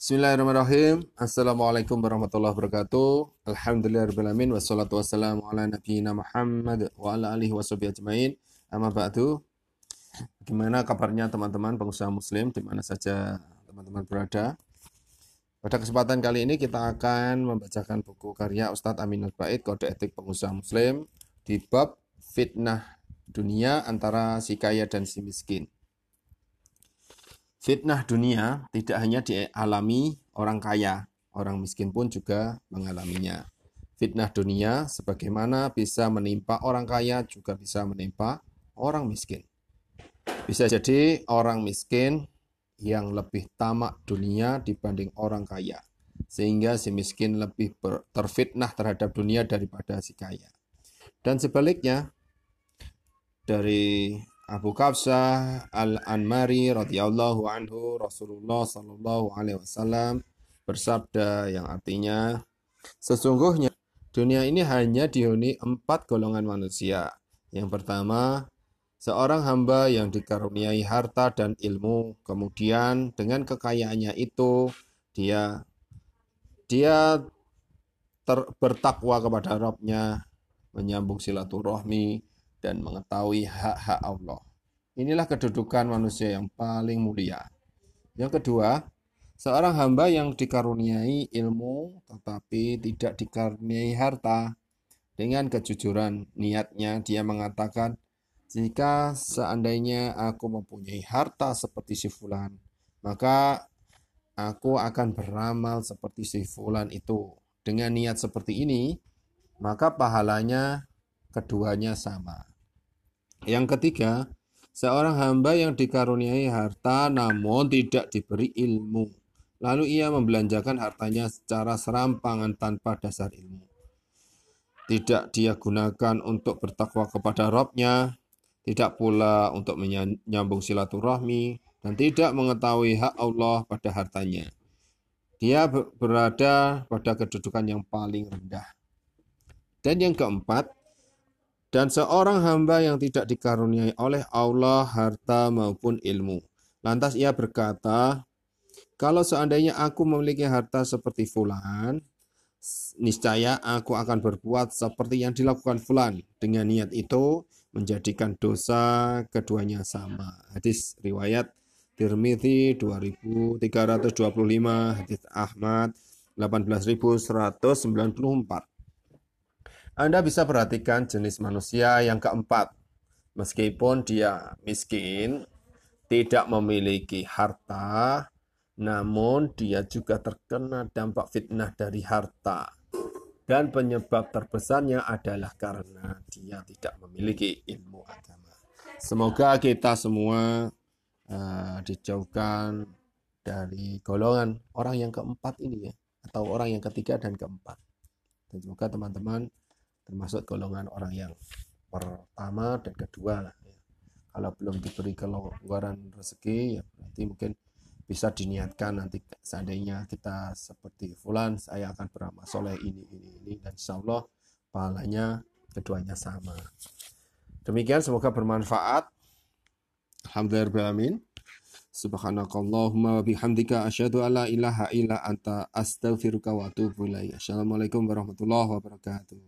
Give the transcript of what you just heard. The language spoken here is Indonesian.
Bismillahirrahmanirrahim. Assalamualaikum warahmatullahi wabarakatuh. Alhamdulillahirrahmanirrahim. Wassalatu wassalamu ala nabiyina Muhammad wa ala alihi wa ajmain. Amma ba'du. Bagaimana kabarnya teman-teman pengusaha muslim di mana saja teman-teman berada? Pada kesempatan kali ini kita akan membacakan buku karya Ustadz Amin Al-Bait Kode Etik Pengusaha Muslim di bab fitnah dunia antara si kaya dan si miskin. Fitnah dunia tidak hanya dialami orang kaya, orang miskin pun juga mengalaminya. Fitnah dunia sebagaimana bisa menimpa orang kaya juga bisa menimpa orang miskin. Bisa jadi orang miskin yang lebih tamak dunia dibanding orang kaya. Sehingga si miskin lebih terfitnah terhadap dunia daripada si kaya. Dan sebaliknya, dari Abu Kafsah Al-Anmari radhiyallahu anhu Rasulullah sallallahu alaihi wasallam bersabda yang artinya sesungguhnya dunia ini hanya dihuni empat golongan manusia. Yang pertama, seorang hamba yang dikaruniai harta dan ilmu, kemudian dengan kekayaannya itu dia dia ter, bertakwa kepada Robnya, menyambung silaturahmi, dan mengetahui hak-hak Allah. Inilah kedudukan manusia yang paling mulia. Yang kedua, seorang hamba yang dikaruniai ilmu tetapi tidak dikaruniai harta. Dengan kejujuran niatnya dia mengatakan, jika seandainya aku mempunyai harta seperti si fulan, maka aku akan beramal seperti si fulan itu. Dengan niat seperti ini, maka pahalanya keduanya sama. Yang ketiga, seorang hamba yang dikaruniai harta namun tidak diberi ilmu. Lalu ia membelanjakan hartanya secara serampangan tanpa dasar ilmu. Tidak dia gunakan untuk bertakwa kepada Robnya, tidak pula untuk menyambung silaturahmi, dan tidak mengetahui hak Allah pada hartanya. Dia berada pada kedudukan yang paling rendah. Dan yang keempat, dan seorang hamba yang tidak dikaruniai oleh Allah harta maupun ilmu. Lantas ia berkata, kalau seandainya aku memiliki harta seperti fulan, niscaya aku akan berbuat seperti yang dilakukan fulan. Dengan niat itu menjadikan dosa keduanya sama. Hadis riwayat Tirmidzi 2325, hadis Ahmad 18194. Anda bisa perhatikan jenis manusia yang keempat. Meskipun dia miskin, tidak memiliki harta, namun dia juga terkena dampak fitnah dari harta. Dan penyebab terbesarnya adalah karena dia tidak memiliki ilmu agama. Semoga kita semua uh, dijauhkan dari golongan orang yang keempat ini ya, atau orang yang ketiga dan keempat. Dan semoga teman-teman termasuk golongan orang yang pertama dan kedua ya. kalau belum diberi kelonggaran rezeki ya berarti mungkin bisa diniatkan nanti seandainya kita seperti fulan saya akan beramal soleh ini ini ini dan insya Allah pahalanya keduanya sama demikian semoga bermanfaat Alhamdulillah Subhanakallahumma wa bihamdika asyhadu alla ilaha illa anta astaghfiruka wa atubu ilaik. Assalamualaikum warahmatullahi wabarakatuh.